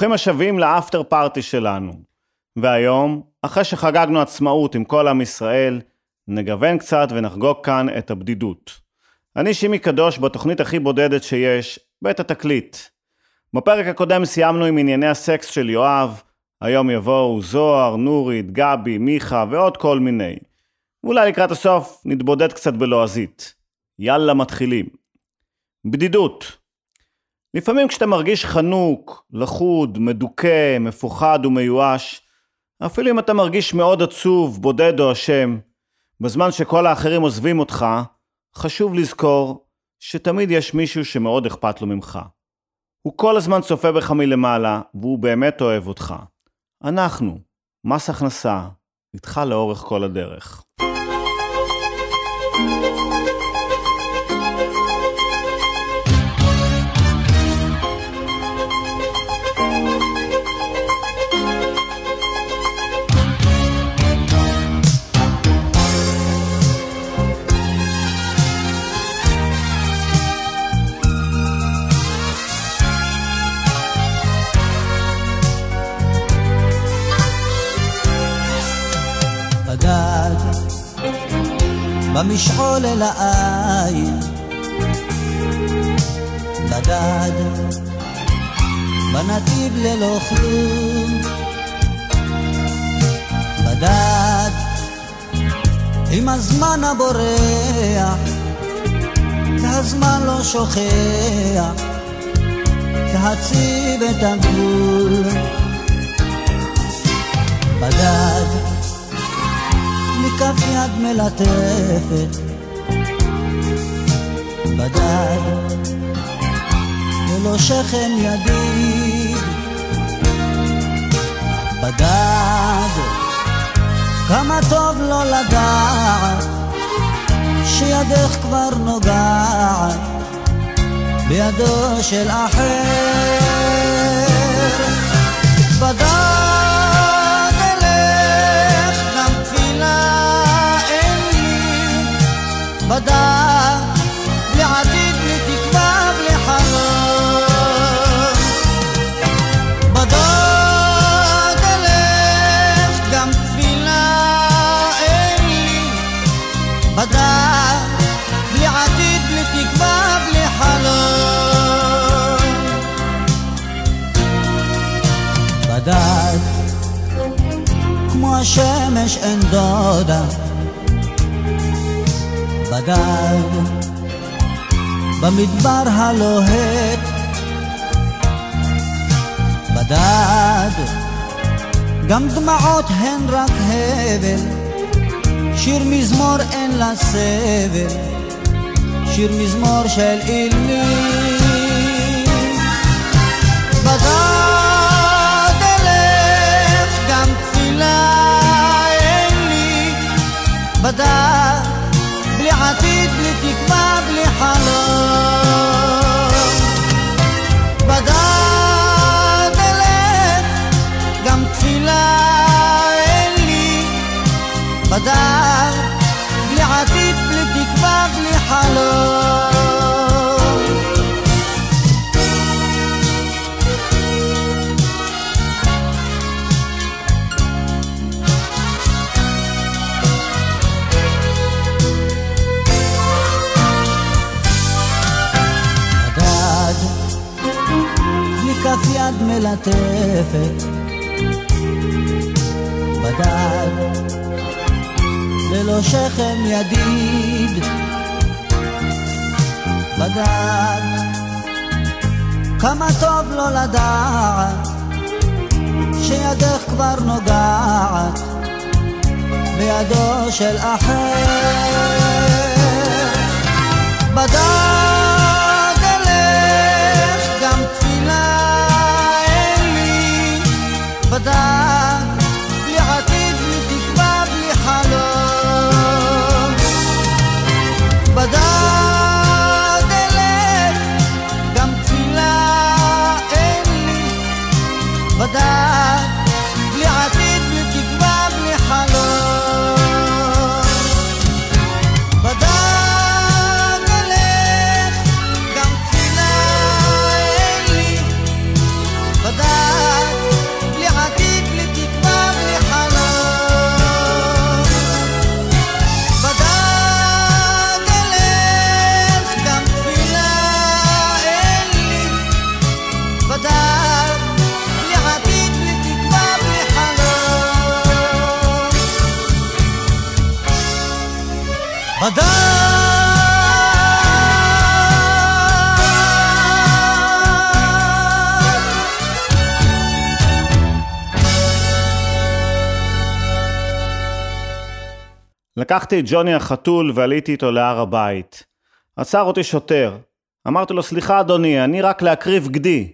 ברוכים השבים לאפטר פארטי שלנו. והיום, אחרי שחגגנו עצמאות עם כל עם ישראל, נגוון קצת ונחגוג כאן את הבדידות. אני שימי קדוש בתוכנית הכי בודדת שיש, בית התקליט. בפרק הקודם סיימנו עם ענייני הסקס של יואב, היום יבואו זוהר, נורית, גבי, מיכה ועוד כל מיני. ואולי לקראת הסוף נתבודד קצת בלועזית. יאללה מתחילים. בדידות. לפעמים כשאתה מרגיש חנוק, לחוד, מדוכא, מפוחד ומיואש, אפילו אם אתה מרגיש מאוד עצוב, בודד או אשם, בזמן שכל האחרים עוזבים אותך, חשוב לזכור שתמיד יש מישהו שמאוד אכפת לו ממך. הוא כל הזמן צופה בך מלמעלה, והוא באמת אוהב אותך. אנחנו, מס הכנסה, איתך לאורך כל הדרך. במשעול אל העין, בדד, בנתיב ללא כלום, בדד, עם הזמן הבורח, והזמן לא שוכח, להציב את הגבול. בדד, מכף יד מלטפת. בדד ולא שכם ידיד. בדד כמה טוב לא לדעת שידך כבר נוגעת בידו של אחר. בדד בדק, בלי עתיד, בלי תקווה, בלי חלום. בדק אלך, גם תפילה אין לי. בדק, בלי עתיד, בלי תקווה, בלי חלום. בדק, כמו השמש אין דודה. בגד במדבר הלוהט בדד. גם דמעות הן רק הבל שיר מזמור אין לה סבל שיר מזמור של אילים בדד אלך מלטפת בדד ללא שכם ידיד. בדד כמה טוב לא לדעת שידך כבר נוגעת בידו של אחר. בדד לקחתי את ג'וני החתול ועליתי איתו להר הבית. עצר אותי שוטר. אמרתי לו, סליחה אדוני, אני רק להקריב גדי.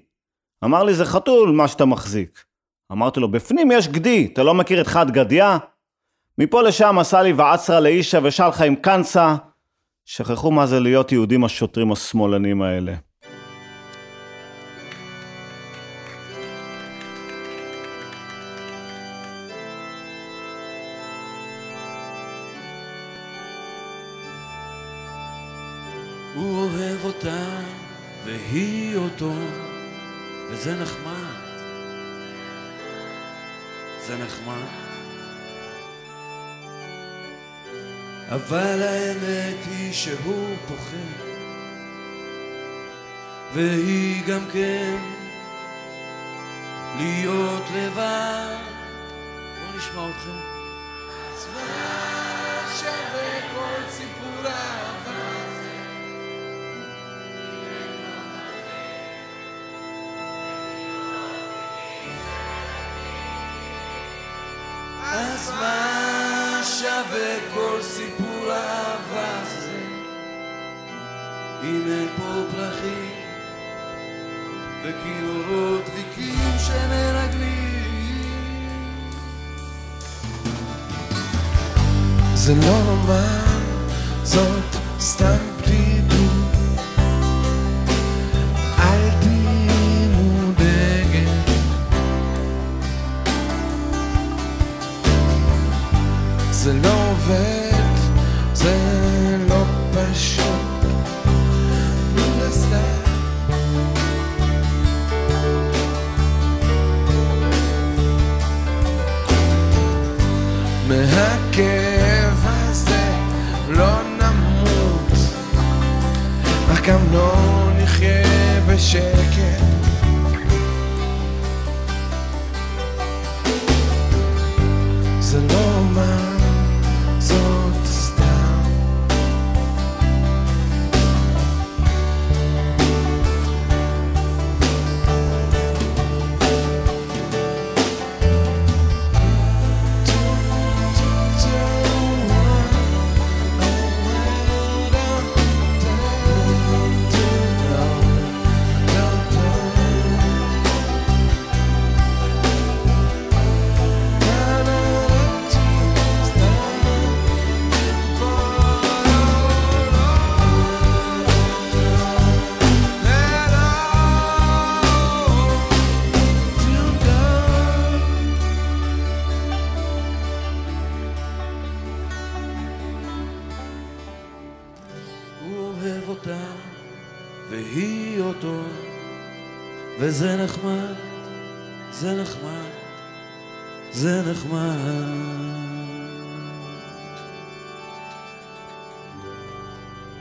אמר לי, זה חתול, מה שאתה מחזיק. אמרתי לו, בפנים יש גדי, אתה לא מכיר את חד גדיה? מפה לשם עשה לי ועצרה לאישה ושלחה עם קנצה. שכחו מה זה להיות יהודים השוטרים השמאלנים האלה. אותו, וזה נחמד. זה נחמד. אבל האמת היא שהוא פוחד, והיא גם כן להיות לבד. בואו נשמע אתכם. אז שווה כל סיפור אז מה שווה כל סיפור האהבה הזה? אין פה פרחים וכיורות דליקים שמרגלים. זה לא נאמר, זאת סתם זה לא עובד, זה לא פשוט. מהכאב הזה לא נמות, אך גם לא נחיה בשקט.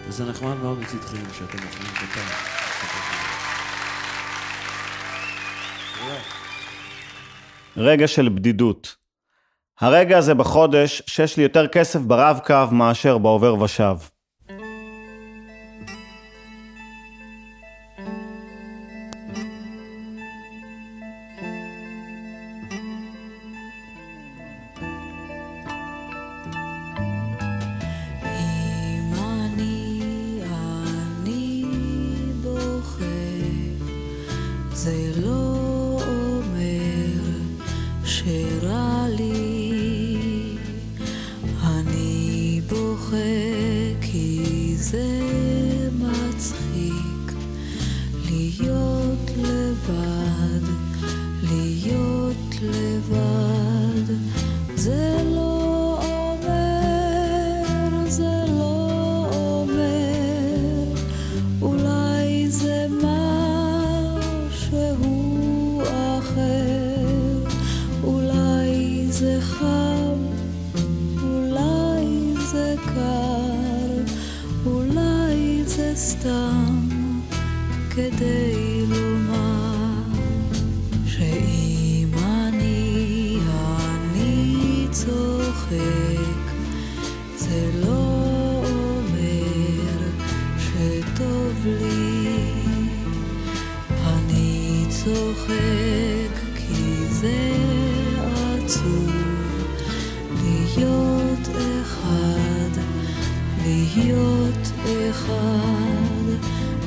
וזה נחמד מאוד מצדכם שאתם אוכלים הטעם. רגע של בדידות. הרגע הזה בחודש שיש לי יותר כסף ברב-קו מאשר בעובר ושב. צוחק כי זה עצוב להיות אחד, להיות אחד.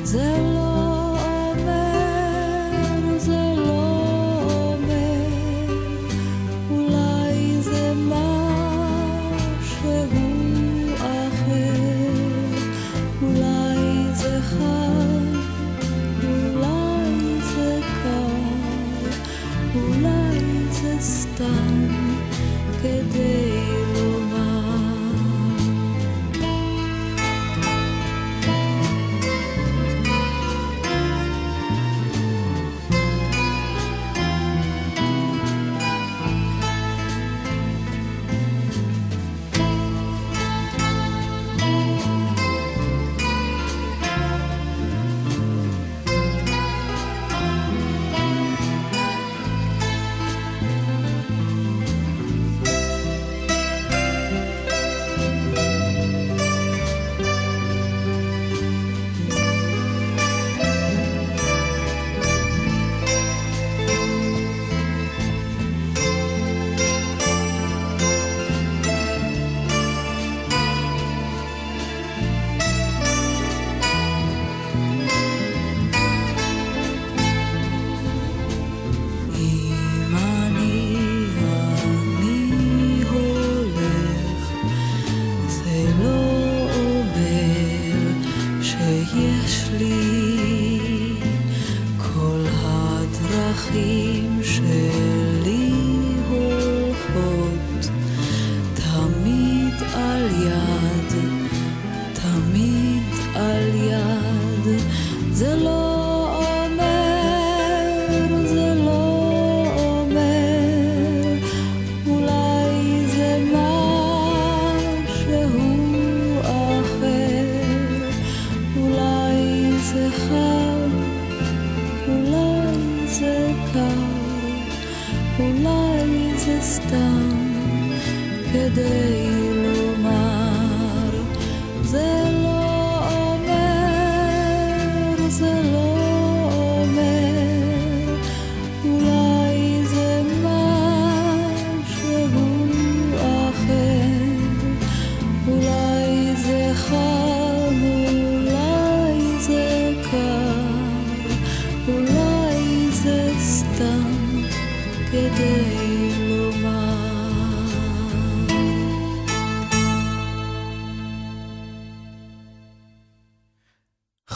זה לא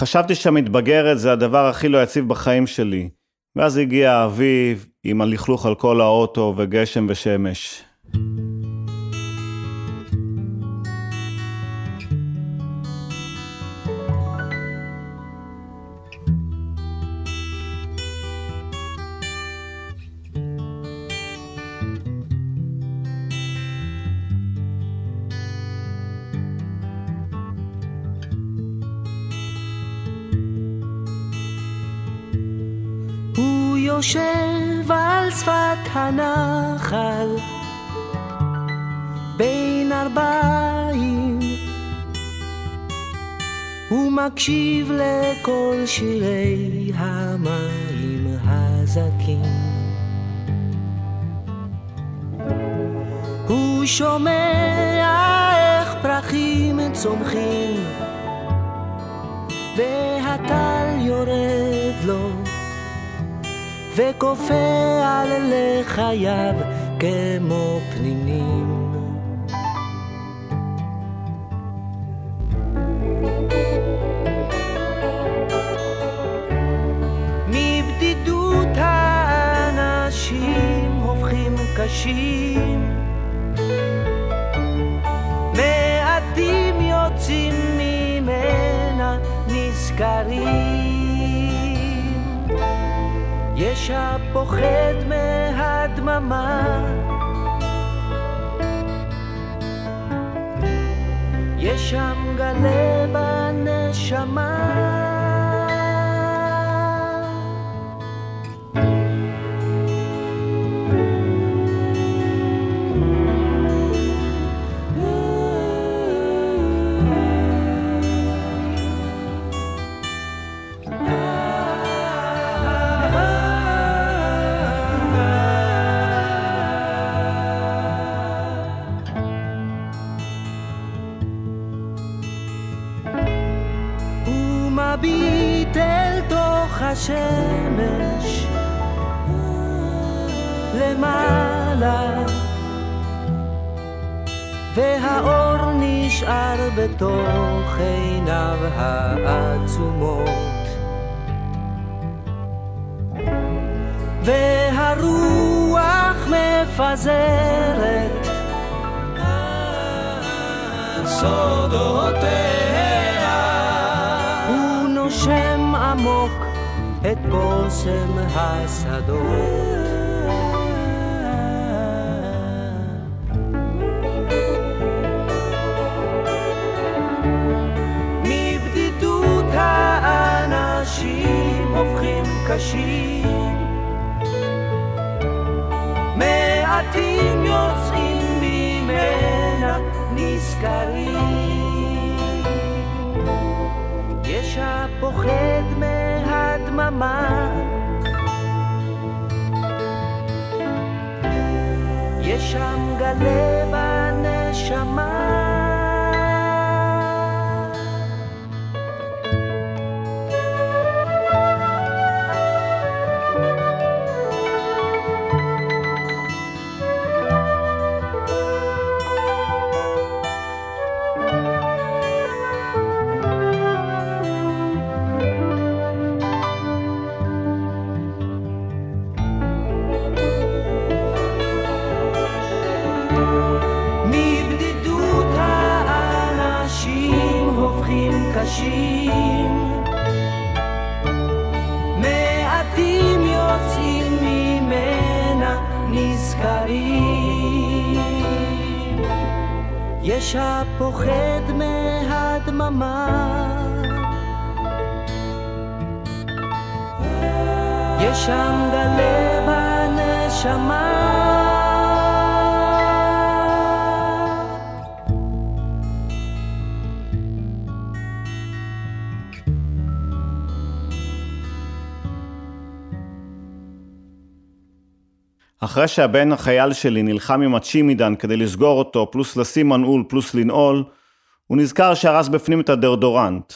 חשבתי שהמתבגרת זה הדבר הכי לא יציב בחיים שלי. ואז הגיע האביב עם הלכלוך על כל האוטו וגשם ושמש. יושב על שפת הנחל. בין ארבעים. הוא מקשיב לכל שירי המים הזכים. הוא שומע איך פרחים צומחים והטל יורד לו וכופה על לחייו כמו פנינים. מבדידות האנשים הופכים קשים יש הפוחד מהדממה. יש שם גלה בנשמה פוחד מהדממה. יש שם גלי הנשמה אחרי שהבן החייל שלי נלחם עם הצ'ימידן כדי לסגור אותו, פלוס לשים מנעול, פלוס לנעול, הוא נזכר שהרס בפנים את הדרדורנט.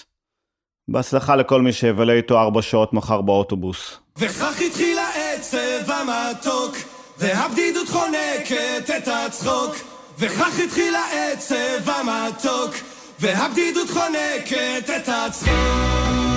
בהצלחה לכל מי שיבלה איתו ארבע שעות מחר באוטובוס. וכך התחיל העצב המתוק, והבדידות חונקת את הצחוק. וכך התחיל העצב המתוק, והבדידות חונקת את הצחוק.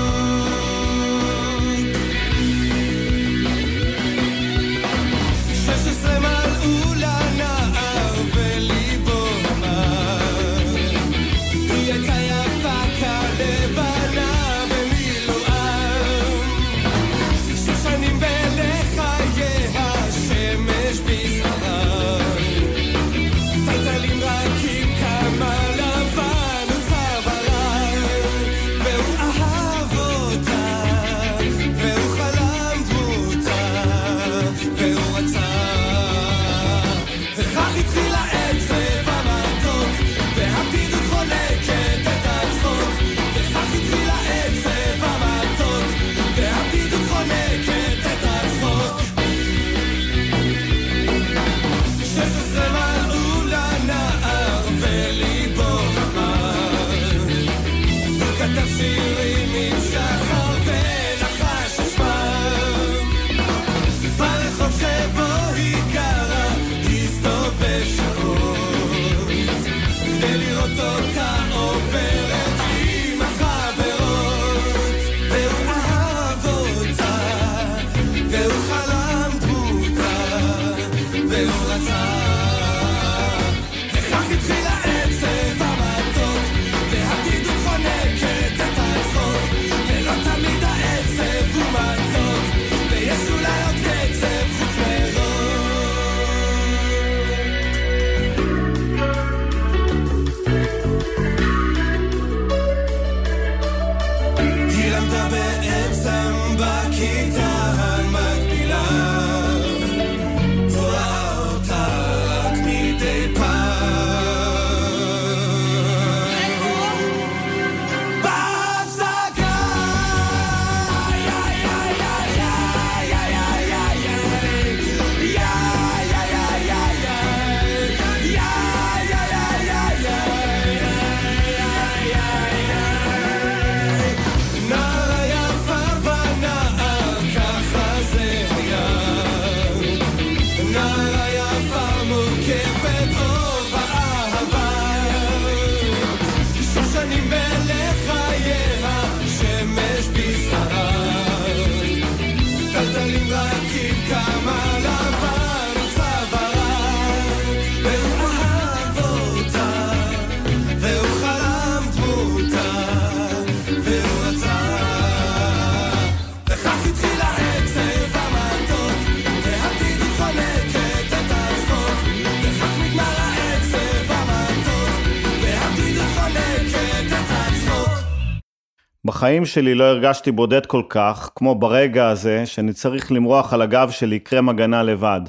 בחיים שלי לא הרגשתי בודד כל כך, כמו ברגע הזה, שאני צריך למרוח על הגב שלי קרם הגנה לבד.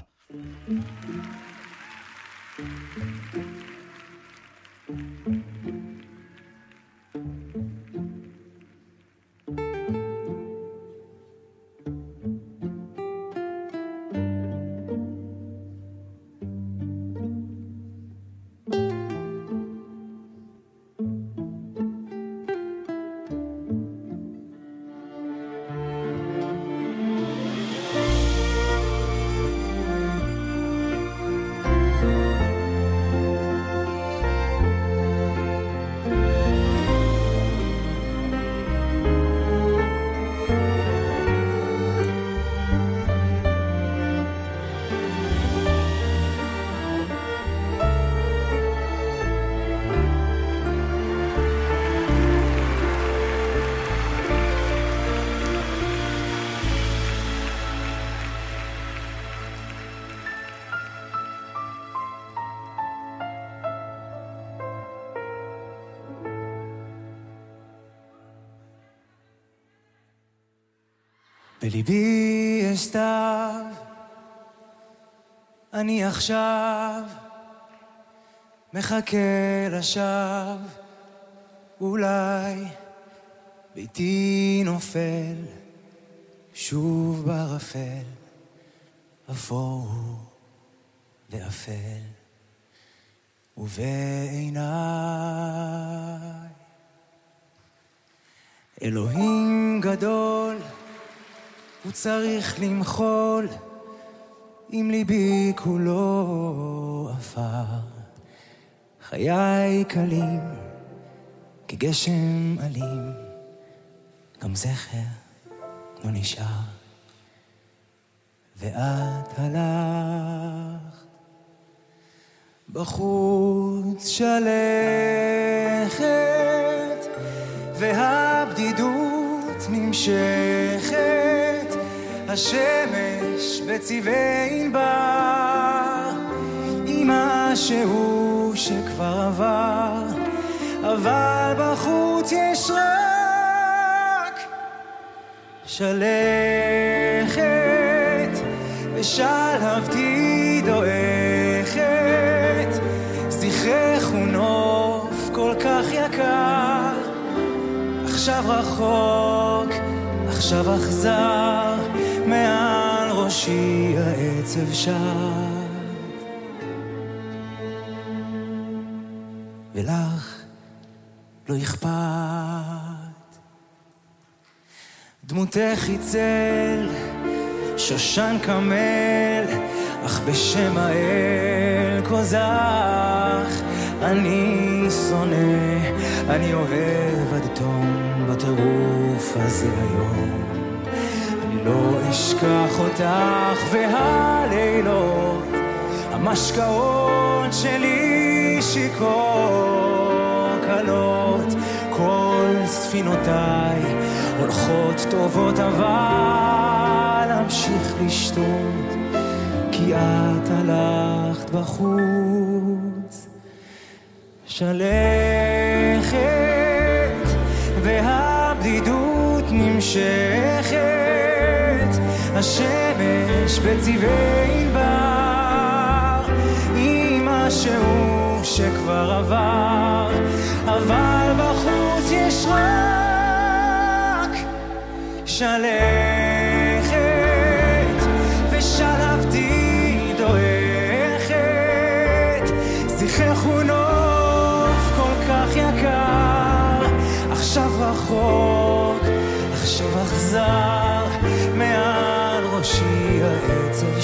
סתיו, אני עכשיו מחכה לשווא, אולי ביתי נופל שוב בערפל, אפור ואפל, ובעיניי אלוהים גדול הוא צריך למחול אם ליבי כולו עפר. חיי קלים כגשם אלים, גם זכר לא נשאר. ואת הלכת בחוץ שלכת, והבדידות נמשכת. השמש בצבעי ענבר, עם משהו שכבר עבר, אבל בחוץ יש רק שלכת, ושלהבתי דועכת, זכרך הוא נוף כל כך יקר, עכשיו רחוק, עכשיו אכזר. ראשי העצב שט. ולך לא אכפת. דמותך היא צל, שושן קמל, אך בשם האל כוזך. אני שונא, אני אוהב עד תום בטירוף הזה היום. לא אשכח אותך והלילות, המשקאות שלי שיכור קלות, כל ספינותיי הולכות טובות אבל אמשיך לשתות, כי את הלכת בחוץ. שלכת והבדידות נמשכת השמש בצבעי ענבר, עם משהו שכבר עבר, אבל בחוץ יש רק שלכת,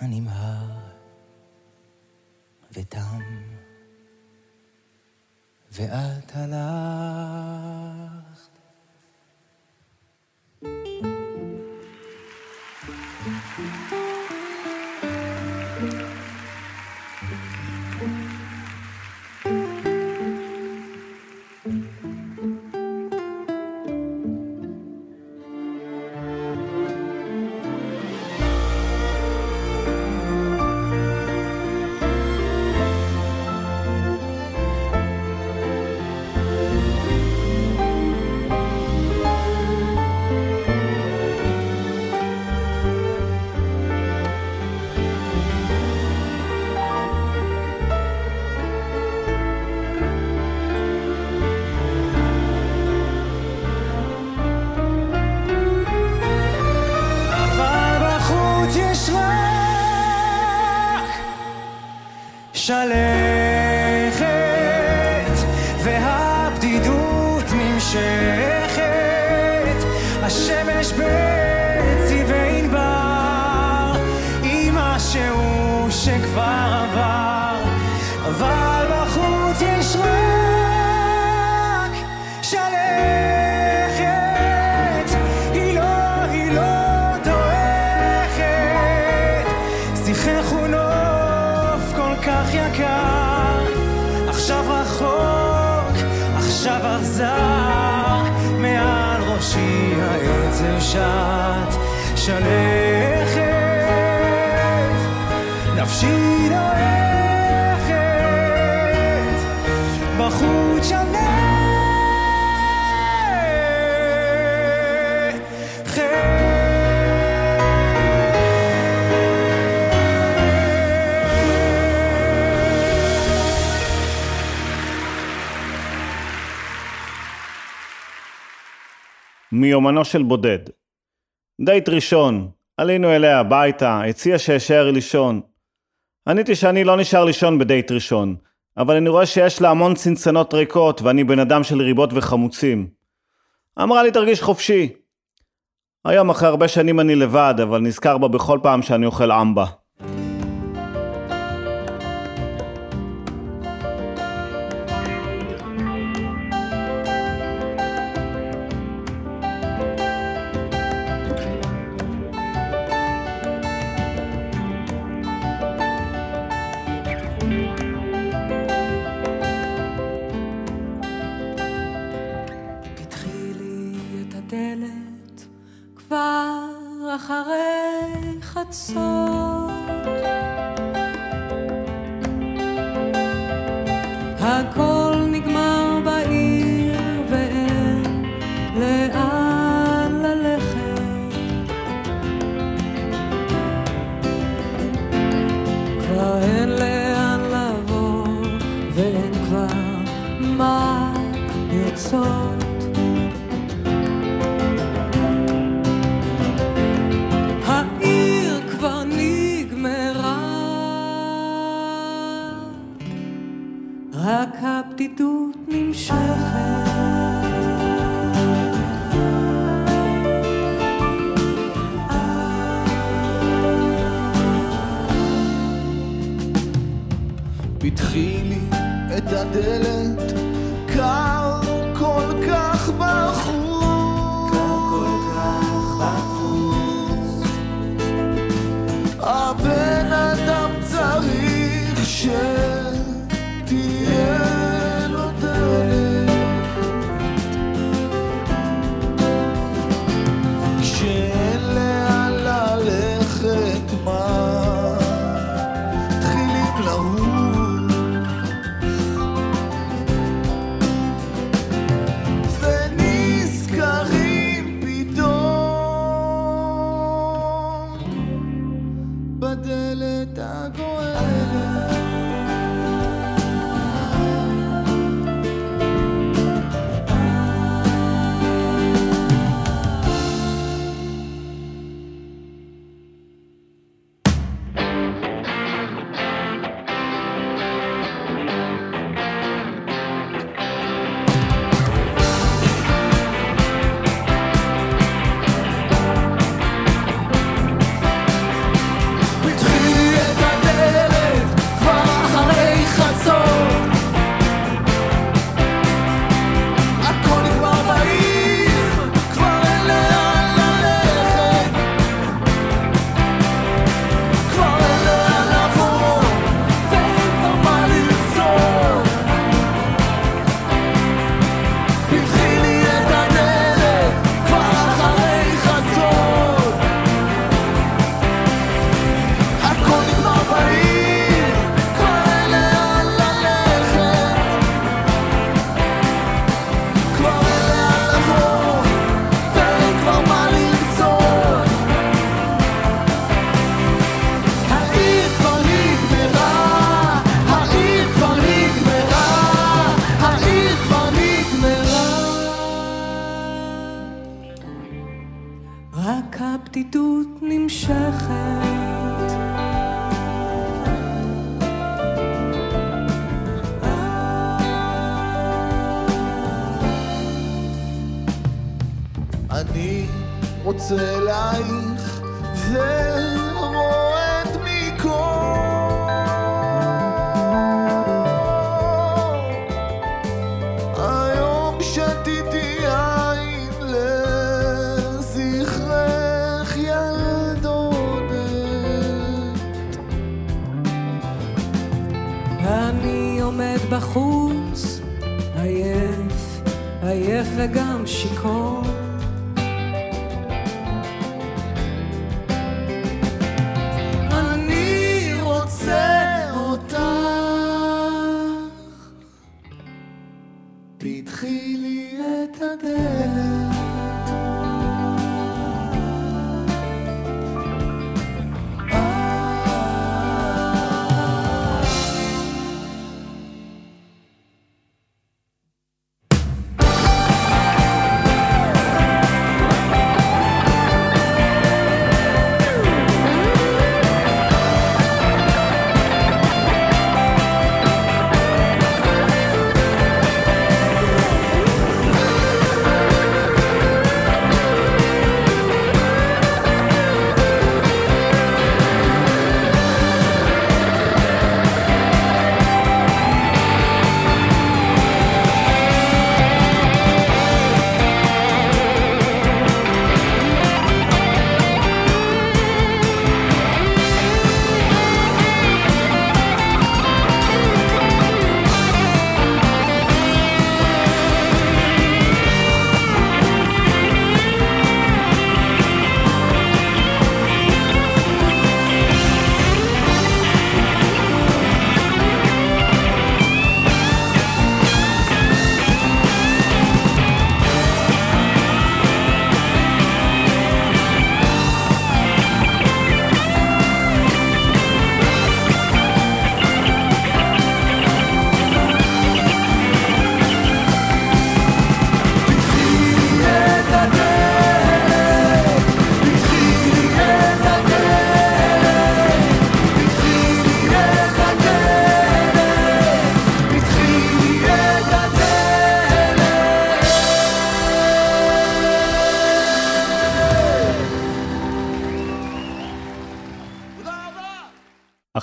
הנמהר ותם, ואת הלכת שאת שלכת, נפשי דועכת, בחוץ שם מיומנו של בודד, דייט ראשון, עלינו אליה הביתה, הציע שאשאר לישון. עניתי שאני לא נשאר לישון בדייט ראשון, אבל אני רואה שיש לה המון צנצנות ריקות ואני בן אדם של ריבות וחמוצים. אמרה לי תרגיש חופשי. היום אחרי הרבה שנים אני לבד, אבל נזכר בה בכל פעם שאני אוכל אמבה. A call הבדידות נמשכת. אני רוצה אלייך, זה... וגם שיכור.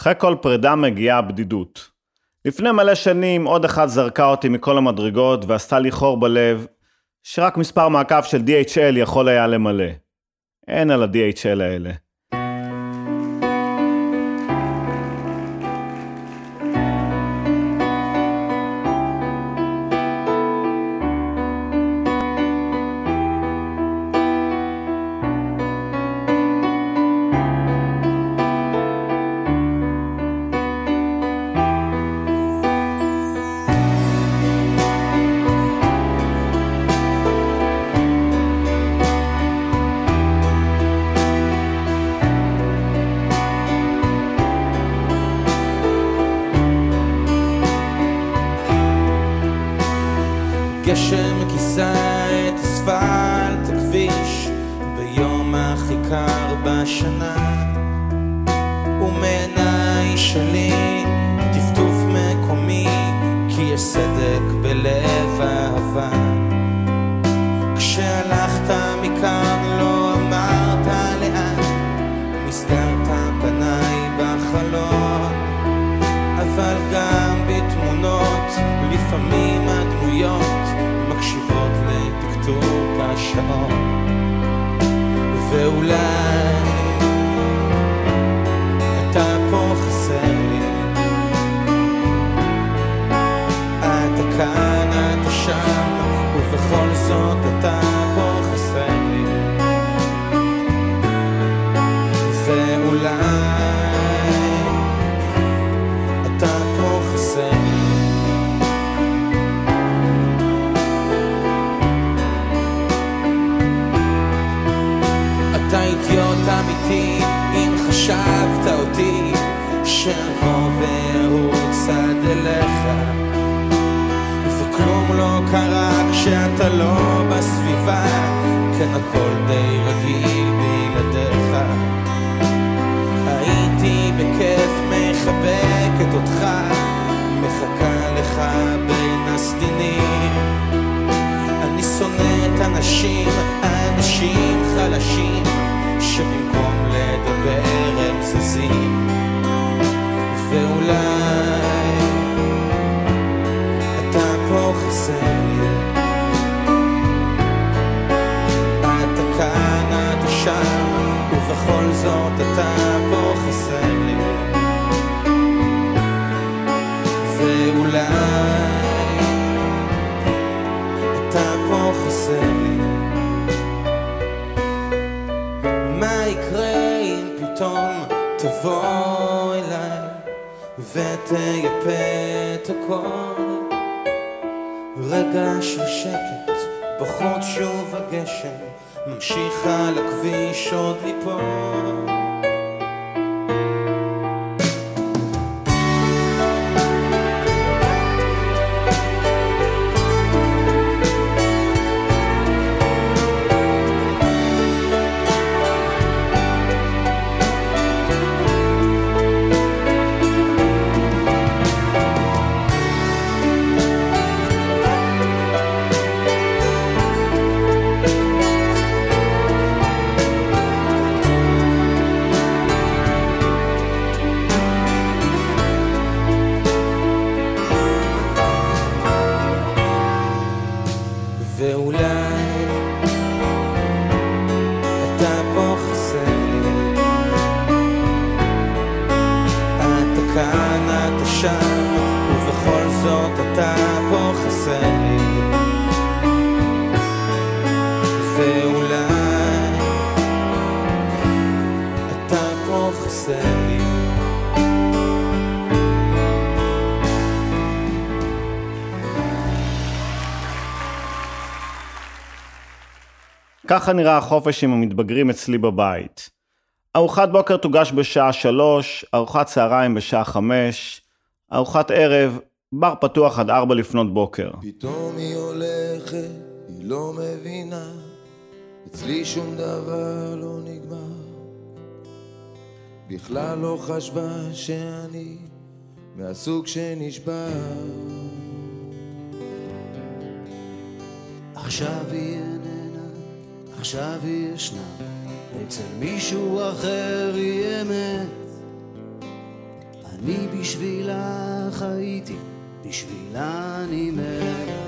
אחרי כל פרידה מגיעה הבדידות. לפני מלא שנים עוד אחת זרקה אותי מכל המדרגות ועשתה לי חור בלב, שרק מספר מעקב של DHL יכול היה למלא. אין על ה-DHL האלה. ככה נראה החופש עם המתבגרים אצלי בבית. ארוחת בוקר תוגש בשעה שלוש, ארוחת צהריים בשעה חמש, ארוחת ערב, בר פתוח עד ארבע לפנות בוקר. פתאום היא הולכת, היא לא מבינה, אצלי שום דבר לא נגמר. בכלל לא חשבה שאני מהסוג שנשבר. עכשיו היא עכשיו היא ישנה, אצל מישהו אחר היא אמת. אני בשבילה חייתי, בשבילה אני מת.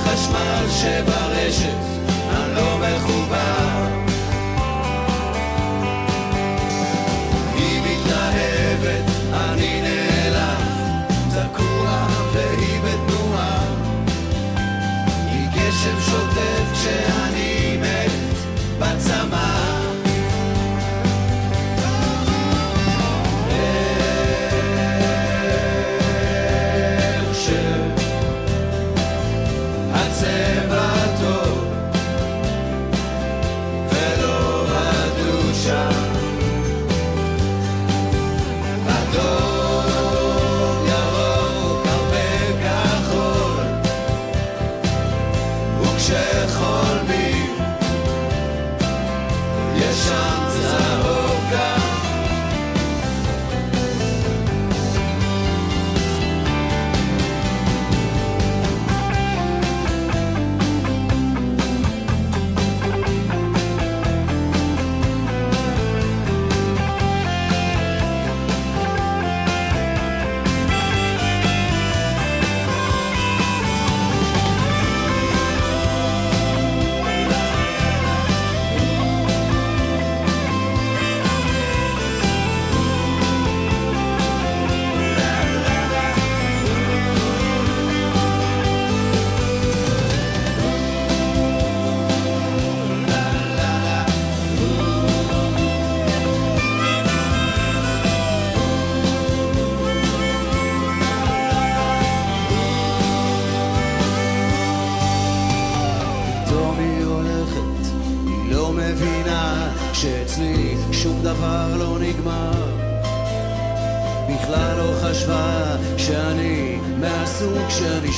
החשמל שברשת, אני לא מחובר. היא מתלהבת, אני נעלם תקוע והיא בתנועה. היא גשם שוטף כשאני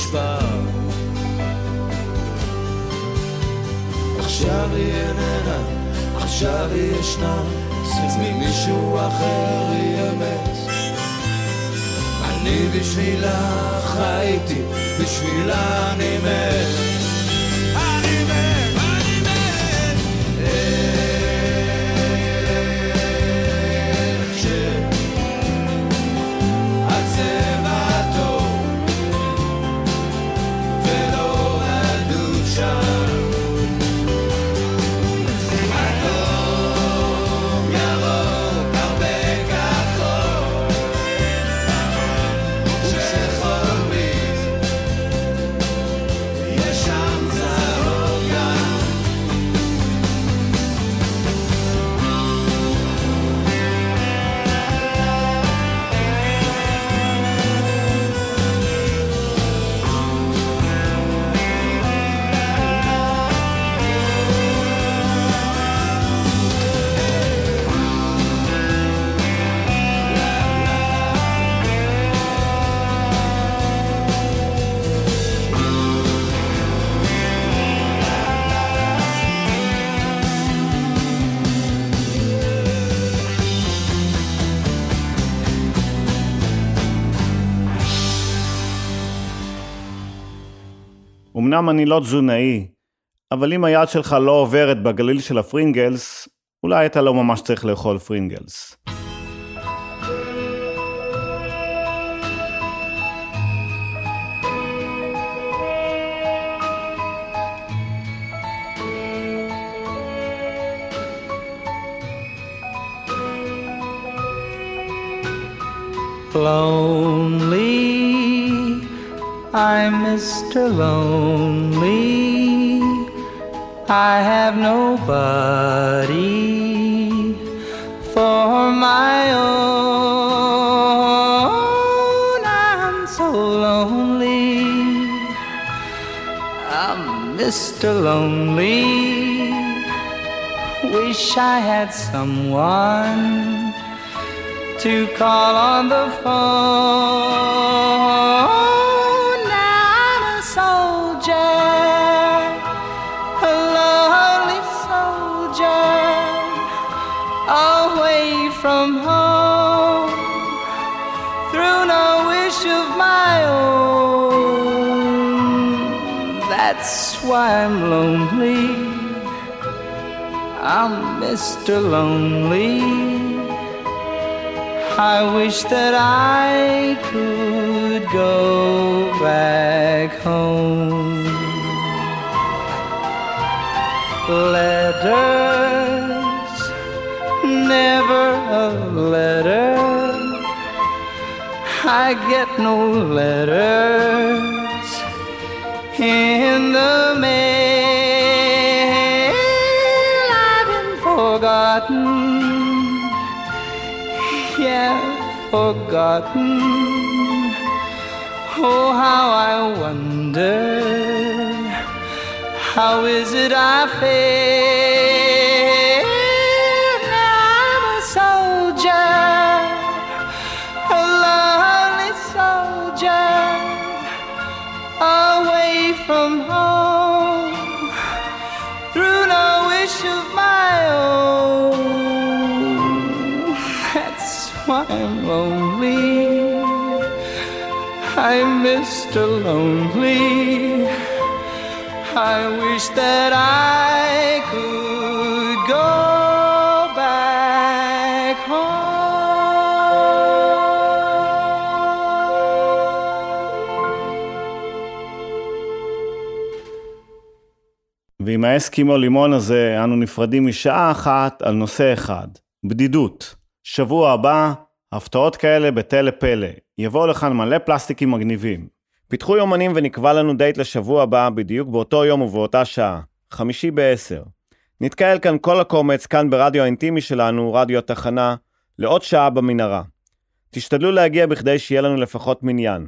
שנשבר. עכשיו היא איננה, עכשיו היא ישנה, אצל מישהו אחר היא אמת. אני בשבילה חייתי, בשבילה אני מת. אמנם אני לא תזונאי, אבל אם היד שלך לא עוברת בגליל של הפרינגלס, אולי אתה לא ממש צריך לאכול פרינגלס. Lonely, I'm Mr. Lonely. I have nobody for my own. I'm so lonely. I'm Mr. Lonely. Wish I had someone to call on the phone. From home, through no wish of my own. That's why I'm lonely. I'm Mr. Lonely. I wish that I could go back home. Letters, never a letter. I get no letters in the mail. I've been forgotten yeah, forgotten. Oh, how I wonder. How is it I feel? From home, through no wish of my own. That's why I'm lonely. I'm Mr. Lonely. I wish that I ועם האסקימו לימון הזה אנו נפרדים משעה אחת על נושא אחד, בדידות. שבוע הבא, הפתעות כאלה בתל פלא. יבואו לכאן מלא פלסטיקים מגניבים. פיתחו יומנים ונקבע לנו דייט לשבוע הבא בדיוק באותו יום ובאותה שעה, חמישי בעשר. נתקהל כאן כל הקומץ, כאן ברדיו האינטימי שלנו, רדיו התחנה, לעוד שעה במנהרה. תשתדלו להגיע בכדי שיהיה לנו לפחות מניין.